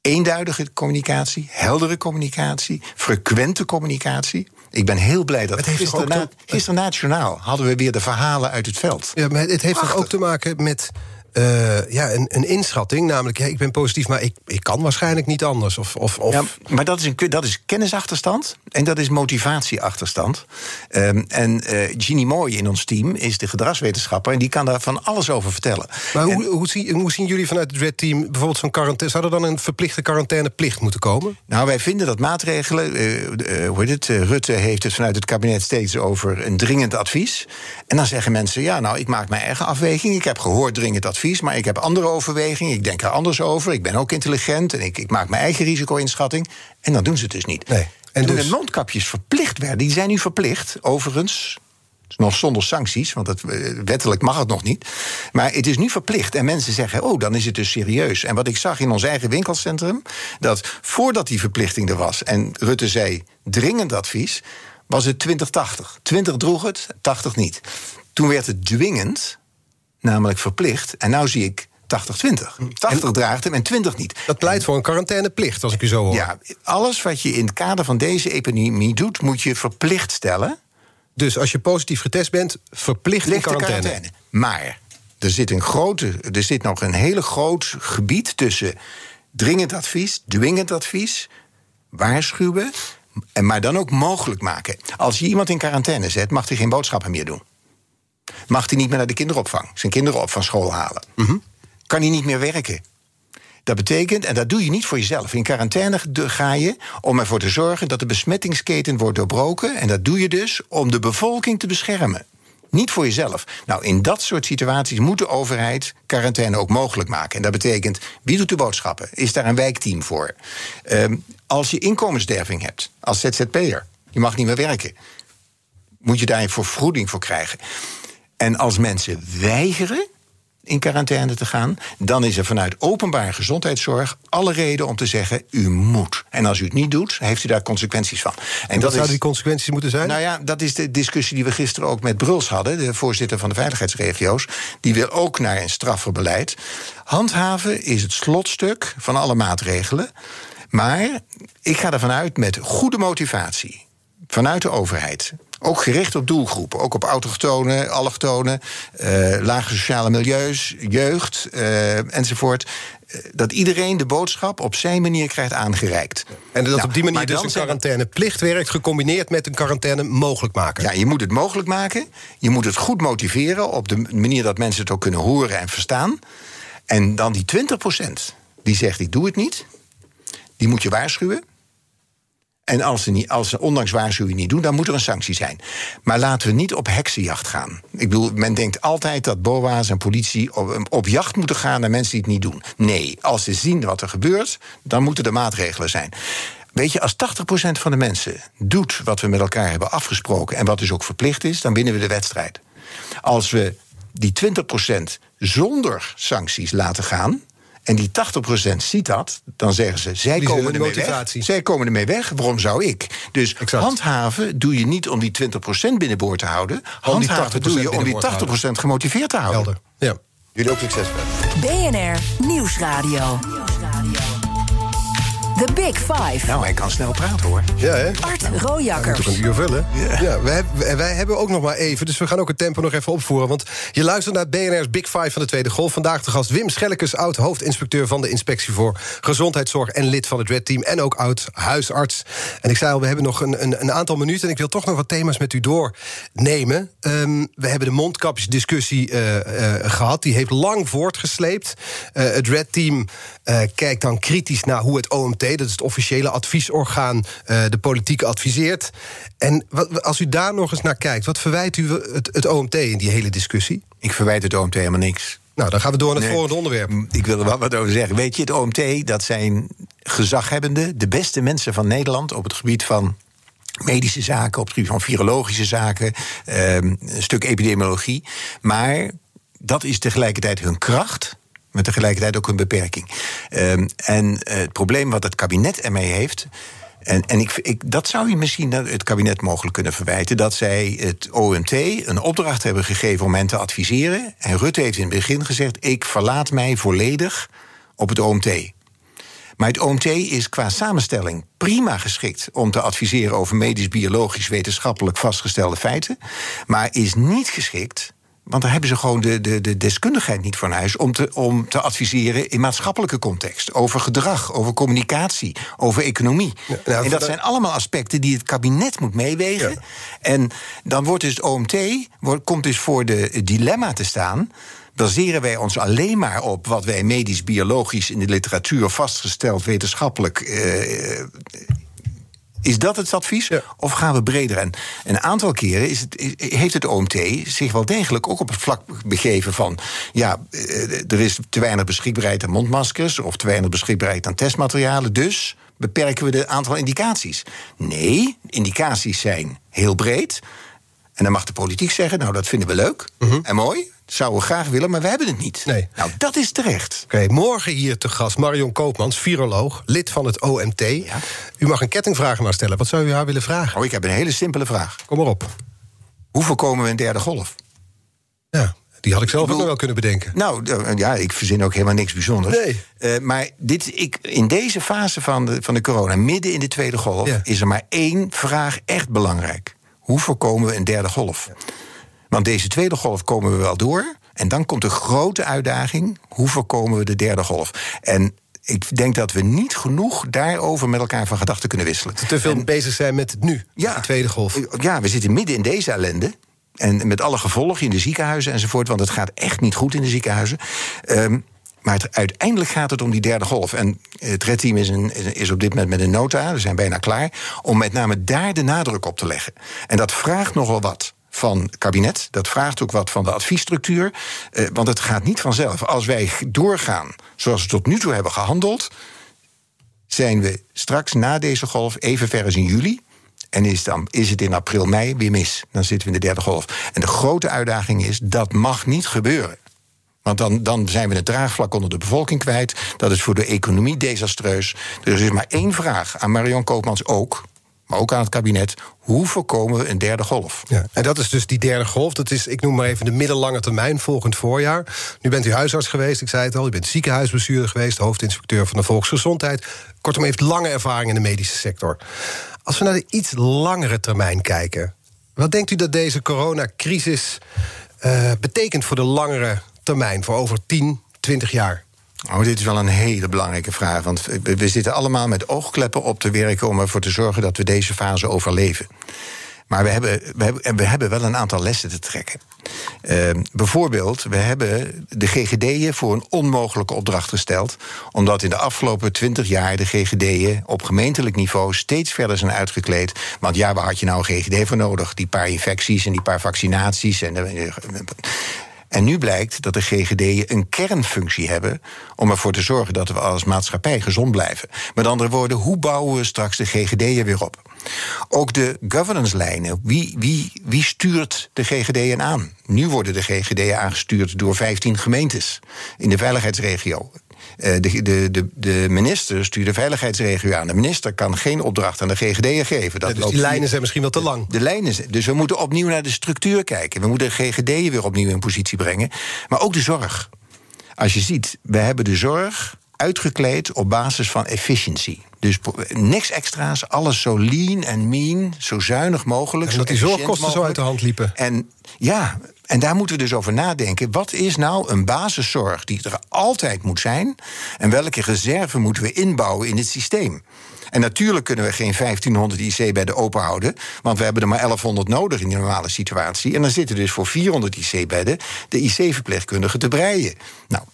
Eenduidige communicatie, heldere communicatie, frequente communicatie. Ik ben heel blij dat gisteren, na, gisteren na het journaal hadden we weer de verhalen uit het veld. Ja, maar het heeft toch ook te maken met uh, ja, een, een, inschatting. Namelijk, ja, ik ben positief, maar ik, ik kan waarschijnlijk niet anders. Of, of, of... Ja, maar dat is, een, dat is kennisachterstand en dat is motivatieachterstand. Um, en uh, Ginny Mooi in ons team is de gedragswetenschapper... en die kan daar van alles over vertellen. Maar hoe, hoe, zien, hoe zien jullie vanuit het Red Team bijvoorbeeld zo'n quarantaine... zou er dan een verplichte quarantaineplicht moeten komen? Nou, wij vinden dat maatregelen... Uh, hoe heet het, Rutte heeft het vanuit het kabinet steeds over een dringend advies. En dan zeggen mensen, ja, nou, ik maak mijn eigen afweging. Ik heb gehoord dringend advies maar ik heb andere overwegingen. Ik denk er anders over. Ik ben ook intelligent en ik, ik maak mijn eigen risico-inschatting. En dan doen ze het dus niet. Nee. En toen dus... de mondkapjes verplicht werden, die zijn nu verplicht, overigens. Nog zonder sancties, want het, eh, wettelijk mag het nog niet. Maar het is nu verplicht. En mensen zeggen: Oh, dan is het dus serieus. En wat ik zag in ons eigen winkelcentrum, dat voordat die verplichting er was, en Rutte zei dringend advies, was het 2080. 20 droeg het, 80 niet. Toen werd het dwingend namelijk verplicht. En nu zie ik 80-20. 80 draagt hem en 20 niet. Dat pleit voor een quarantaineplicht, als ik u zo hoor. Ja, alles wat je in het kader van deze epidemie doet, moet je verplicht stellen. Dus als je positief getest bent, verplicht in quarantaine. quarantaine. Maar er zit, een grote, er zit nog een hele groot gebied tussen dringend advies, dwingend advies, waarschuwen, en maar dan ook mogelijk maken. Als je iemand in quarantaine zet, mag hij geen boodschappen meer doen mag hij niet meer naar de kinderopvang. Zijn kinderen op van school halen. Mhm. Kan hij niet meer werken. Dat betekent, en dat doe je niet voor jezelf. In quarantaine ga je om ervoor te zorgen dat de besmettingsketen wordt doorbroken. En dat doe je dus om de bevolking te beschermen. Niet voor jezelf. Nou, in dat soort situaties moet de overheid quarantaine ook mogelijk maken. En dat betekent, wie doet de boodschappen? Is daar een wijkteam voor? Um, als je inkomensderving hebt, als ZZP'er, je mag niet meer werken, moet je daar voor vergoeding voor krijgen. En als mensen weigeren in quarantaine te gaan, dan is er vanuit openbare gezondheidszorg alle reden om te zeggen: u moet. En als u het niet doet, heeft u daar consequenties van. En, en wat zouden die consequenties moeten zijn? Nou ja, dat is de discussie die we gisteren ook met Bruls hadden, de voorzitter van de veiligheidsregio's. Die wil ook naar een straffer beleid. Handhaven is het slotstuk van alle maatregelen. Maar ik ga ervan uit met goede motivatie vanuit de overheid. Ook gericht op doelgroepen, ook op autochtonen, allochtonen, uh, lage sociale milieus, jeugd uh, enzovoort. Uh, dat iedereen de boodschap op zijn manier krijgt aangereikt. En dat nou, op die manier dus een quarantaineplicht werkt, gecombineerd met een quarantaine mogelijk maken. Ja, je moet het mogelijk maken. Je moet het goed motiveren op de manier dat mensen het ook kunnen horen en verstaan. En dan die 20% die zegt: ik doe het niet, die moet je waarschuwen. En als ze, niet, als ze ondanks waarschuwing niet doen, dan moet er een sanctie zijn. Maar laten we niet op heksenjacht gaan. Ik bedoel, men denkt altijd dat BOA's en politie op, op jacht moeten gaan naar mensen die het niet doen. Nee, als ze zien wat er gebeurt, dan moeten er maatregelen zijn. Weet je, als 80% van de mensen doet wat we met elkaar hebben afgesproken en wat dus ook verplicht is, dan winnen we de wedstrijd. Als we die 20% zonder sancties laten gaan, en die 80% ziet dat, dan zeggen ze: zij komen ermee weg. Zij komen ermee weg. Waarom zou ik? Dus handhaven doe je niet om die 20% binnenboord te houden. Handhaven doe je om die 80% gemotiveerd te houden. Helder. Ja. Jullie ook succes. BNR Nieuwsradio. The Big Five. Nou, hij kan snel praten hoor. Ja, hè? Art Toch Rojakkers. een uur vullen. Ja. wij, hebben- wij hebben ook nog maar even, dus we gaan ook het tempo nog even opvoeren. Want je luistert naar BNR's Big Five van de Tweede Golf. Vandaag de gast Wim Schellekes, oud hoofdinspecteur van de Inspectie voor Gezondheidszorg en lid van het Red Team. En ook oud huisarts. En ik zei al, we hebben nog een, een, een aantal minuten. En ik wil toch nog wat thema's met u doornemen. Ehm, we hebben de mondkapjesdiscussie eh, eh, gehad. Die heeft lang voortgesleept. Eh, het Red Team eh, kijkt dan kritisch naar hoe het OMT, dat is het officiële adviesorgaan, eh, de politiek adviseert. En als u daar nog eens naar kijkt, wat verwijt u het, het OMT in die hele discussie? Ik verwijt het OMT helemaal niks. Nou, dan gaan we door naar het Nee. volgende onderwerp. Mm, Ik wil er wel wat over zeggen. Weet je, het OMT, dat zijn gezaghebbenden, de beste mensen van Nederland op het gebied van medische zaken, op het gebied van virologische zaken, ehm, een stuk epidemiologie. Maar dat is tegelijkertijd hun kracht. Maar tegelijkertijd ook een beperking. Ehm, en eh, het probleem wat het kabinet ermee heeft. En, en ik, ik, dat zou je misschien het kabinet mogelijk kunnen verwijten. Dat zij het OMT een opdracht hebben gegeven om hen te adviseren. En Rutte heeft in het begin gezegd: Ik verlaat mij volledig op het OMT. Maar het OMT is qua samenstelling prima geschikt om te adviseren over medisch, biologisch, wetenschappelijk vastgestelde feiten. Maar is niet geschikt. Want daar hebben ze gewoon de, de, de deskundigheid niet voor in huis om te, om te adviseren in maatschappelijke context. Over gedrag, over communicatie, over economie. nou, en dat zijn allemaal aspecten die het kabinet moet meewegen. Ja. En dan wordt dus het OMT wordt, komt dus voor de dilemma te staan. Baseren wij ons alleen maar op wat wij medisch, biologisch in de literatuur vastgesteld, wetenschappelijk. eh, is dat het advies? Ja. Of gaan we breder? En een aantal keren is het, is- heeft het OMT zich wel degelijk ook op het vlak begeven van. Ja, eh, er is te weinig beschikbaarheid aan mondmaskers. of te weinig beschikbaarheid aan testmaterialen. Dus beperken we het aantal indicaties. Nee, indicaties zijn heel breed. En dan mag de politiek zeggen: Nou, dat vinden we leuk en mooi. Zouden we graag willen, maar we hebben het niet. Nee. Nou, dat is terecht. Oké, morgen hier te gast Marion Koopmans, viroloog, lid van het OMT. U mag een kettingvraag maar stellen. Wat zou u haar willen vragen? Oh, ik heb een hele simpele vraag. Kom maar op. Hoe voorkomen we een derde golf? Ja, die had ik zelf Ik bedoel- ook wel kunnen bedenken. Nou, eh, ja, ik verzin ook helemaal niks bijzonders. Nee. Eh, maar dit, ik, in deze fase van de, van de corona, midden in de tweede golf, Ja. is er maar één vraag echt belangrijk. Hoe voorkomen we een derde golf? Want deze tweede golf komen we wel door. En dan komt de grote uitdaging: hoe voorkomen we de derde golf? En ik denk dat we niet genoeg daarover met elkaar van gedachten kunnen wisselen. Te veel bezig zijn met het nu, de tweede golf. Ja, we zitten midden in deze ellende. En met alle gevolgen in de ziekenhuizen enzovoort. Want het gaat echt niet goed in de ziekenhuizen. Ehm, maar het, uiteindelijk gaat het om die derde golf. En het Red Team is, een, is op dit moment met een nota, we zijn bijna klaar. om met name daar de nadruk op te leggen. En dat vraagt nogal wat van kabinet. Dat vraagt ook wat van de adviesstructuur. Eh, want het gaat niet vanzelf. Als wij doorgaan zoals we tot nu toe hebben gehandeld zijn we straks na deze golf even ver als in juli. En is, dan, is het in april, mei weer mis. Dan zitten we in de derde golf. En de grote uitdaging is, dat mag niet gebeuren. Want dan, dan zijn we het draagvlak onder de bevolking kwijt. Dat is voor de economie desastreus. Er is maar één vraag aan Marion Koopmans ook. Maar ook aan het kabinet. Hoe voorkomen we een derde golf? Ja, en dat is dus die derde golf. Dat is, ik noem maar even de middellange termijn, volgend voorjaar. Nu bent u huisarts geweest, ik zei het al. U bent ziekenhuisbestuurder geweest, hoofdinspecteur van de volksgezondheid. Kortom, heeft lange ervaring in de medische sector. Als we naar de iets langere termijn kijken... wat denkt u dat deze coronacrisis eh, betekent voor de langere termijn... voor over 10, 20 jaar? Oh, dit is wel een hele belangrijke vraag. Want we, zitten allemaal met oogkleppen op te werken om ervoor te zorgen dat we deze fase overleven. Maar we hebben, we hebben, en we hebben wel een aantal lessen te trekken. Eh, bijvoorbeeld, we hebben de GGD'en voor een onmogelijke opdracht gesteld. Omdat in de afgelopen twintig jaar de GGD'en op gemeentelijk niveau steeds verder zijn uitgekleed. Want ja, waar had je nou een GGD voor nodig? Die paar infecties en die paar vaccinaties. En, en nu blijkt dat de GGD'en een kernfunctie hebben om ervoor te zorgen dat we als maatschappij gezond blijven. Met andere woorden, hoe bouwen we straks de GGD'en weer op? Ook de governance-lijnen. Wie, wie, wie stuurt de GGD'en aan? Nu worden de GGD'en aangestuurd door 15 gemeentes in de veiligheidsregio. Eh, De, de, de, de minister stuurt de veiligheidsregio aan. De minister kan geen opdracht aan de GGD'en geven. Dat Ja, dus die lijnen zijn misschien wel te lang. de lijnen. Dus we moeten opnieuw naar de structuur kijken. We moeten de GGD'en weer opnieuw in positie brengen. Maar ook de zorg. Als je ziet, we hebben de zorg uitgekleed op basis van efficiency. Dus niks extra's, alles zo lean en mean, zo zuinig mogelijk. En dat die zorgkosten zo uit de hand liepen. En ja, en daar moeten we dus over nadenken. Wat is nou een basiszorg die er altijd moet zijn? En welke reserve moeten we inbouwen in het systeem? En natuurlijk kunnen we geen 1500 IC-bedden open houden, want we hebben er maar 1100 nodig in die normale situatie. En dan zitten dus voor 400 IC-bedden de IC-verpleegkundigen te breien. Nou,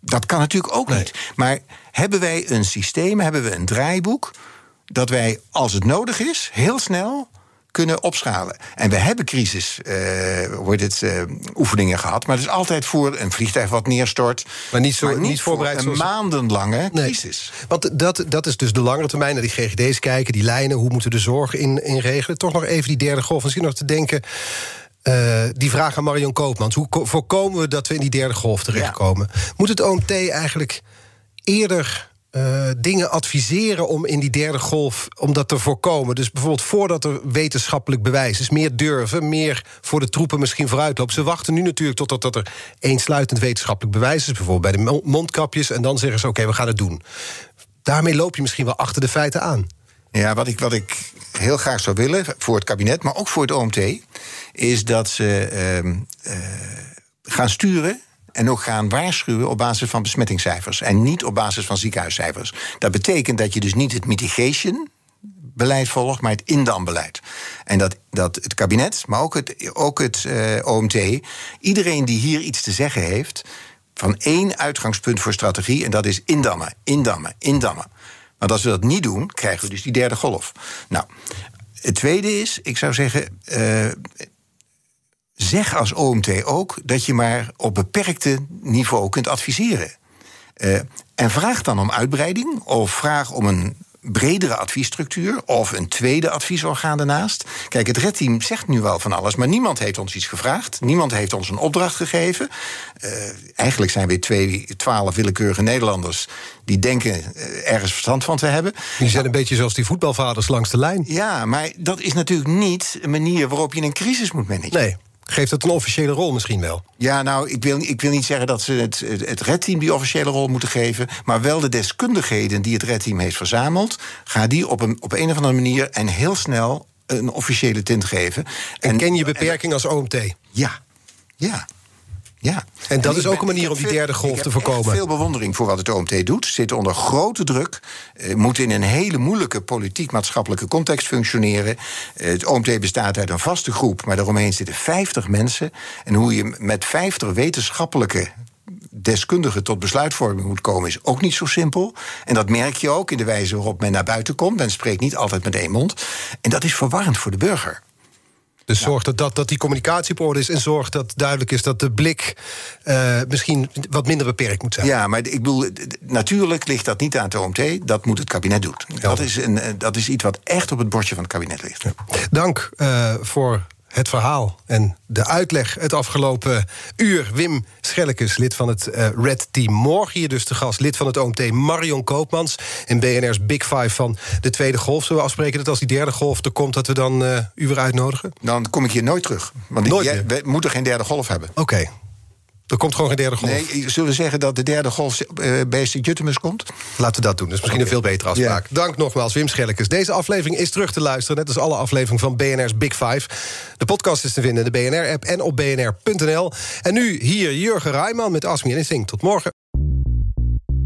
dat kan natuurlijk ook niet. Maar hebben wij een systeem, hebben we een draaiboek dat wij, als het nodig is, heel snel kunnen opschalen. En we hebben crisis, uh, wordt het, uh, oefeningen gehad. Maar het is altijd voor een vliegtuig wat neerstort. Maar niet, zo, niet, voorbereid voor een maandenlange crisis. Want dat, dat is dus de langere termijn naar die GGD's kijken, die lijnen, hoe moeten de zorg in, in regelen. Toch nog even die derde golf. Misschien nog te denken. Uh, die vraag aan Marion Koopmans. Hoe voorkomen we dat we in die derde golf terechtkomen? Ja. Moet het OMT eigenlijk eerder uh, dingen adviseren om in die derde golf om dat te voorkomen. Dus bijvoorbeeld voordat er wetenschappelijk bewijs is, meer durven, meer voor de troepen misschien vooruitlopen. Ze wachten nu natuurlijk totdat dat er eensluitend wetenschappelijk bewijs is, bijvoorbeeld bij de mondkapjes, en dan zeggen ze: oké, we gaan het doen. Daarmee loop je misschien wel achter de feiten aan. Ja, wat ik, wat ik heel graag zou willen voor het kabinet, maar ook voor het OMT, is dat ze uh, uh, gaan sturen en ook gaan waarschuwen op basis van besmettingscijfers en niet op basis van ziekenhuiscijfers. Dat betekent dat je dus niet het mitigation beleid volgt, maar het indambeleid. En dat, dat het kabinet, maar ook het, ook het uh, OMT, iedereen die hier iets te zeggen heeft, van één uitgangspunt voor strategie, en dat is indammen, indammen, indammen. Want als we dat niet doen, krijgen we dus die derde golf. Nou, het tweede is, ik zou zeggen, uh, zeg als OMT ook dat je maar op beperkte niveau kunt adviseren. Uh, en vraag dan om uitbreiding of vraag om een bredere adviesstructuur of een tweede adviesorgaan daarnaast. Kijk, het redteam zegt nu wel van alles, maar niemand heeft ons iets gevraagd. Niemand heeft ons een opdracht gegeven. Uh, eigenlijk zijn we twee, twaalf willekeurige Nederlanders die denken uh, ergens verstand van te hebben. Die zijn een beetje zoals die voetbalvaders langs de lijn. Ja, maar dat is natuurlijk niet een manier waarop je een crisis moet managen. Nee. Geeft het een officiële rol misschien wel? Ja, nou, ik wil, ik wil niet zeggen dat ze het, het, redteam die officiële rol moeten geven. Maar wel de deskundigheden die het redteam heeft verzameld. Ga die op een, op een of andere manier en heel snel een officiële tint geven. En, en ken je beperking als OMT? Ja, ja. Ja. En dat is ook een manier om die derde golf te voorkomen. Ik heb veel bewondering voor wat het OMT doet. Zit onder grote druk. Eh, moet in een hele moeilijke politiek-maatschappelijke context functioneren. Eh, het OMT bestaat uit een vaste groep, maar daaromheen zitten 50 mensen. En hoe je met 50 wetenschappelijke deskundigen tot besluitvorming moet komen, is ook niet zo simpel. En dat merk je ook in de wijze waarop men naar buiten komt. Men spreekt niet altijd met één mond. En dat is verwarrend voor de burger. Dus zorg dat, dat, dat die communicatie op orde is en zorg dat duidelijk is dat de blik uh, misschien wat minder beperkt moet zijn. Ja, maar ik bedoel, natuurlijk ligt dat niet aan het OMT, dat moet het kabinet doen. Dat is, een, eh, dat is iets wat echt op het bordje van het kabinet ligt. Ja. Dank uh, voor het verhaal en de uitleg het afgelopen uur. Wim Schellekes, lid van het uh, Red Team. Morgen hier dus de gast, lid van het OMT Marion Koopmans... en BNR's Big Five van de tweede golf. Zullen we afspreken dat als die derde golf er komt... dat we dan uh, u weer uitnodigen? Dan kom ik hier nooit terug. Want nooit jij, we moeten geen derde golf hebben. Oké. Okay. Er komt gewoon geen derde golf. Nee, zullen we zeggen dat de derde golf uh, bij Sint-Juttemus komt? Laten we dat doen. Dat is misschien okay. een veel betere afspraak. Ja. Dank nogmaals, Wim Schellekes. Deze aflevering is terug te luisteren, net als alle afleveringen van BNR's Big Five. De podcast is te vinden in de BNR-app en op bnr.nl. En nu hier Jurgen Rijman met Ask Me Anything. Tot morgen.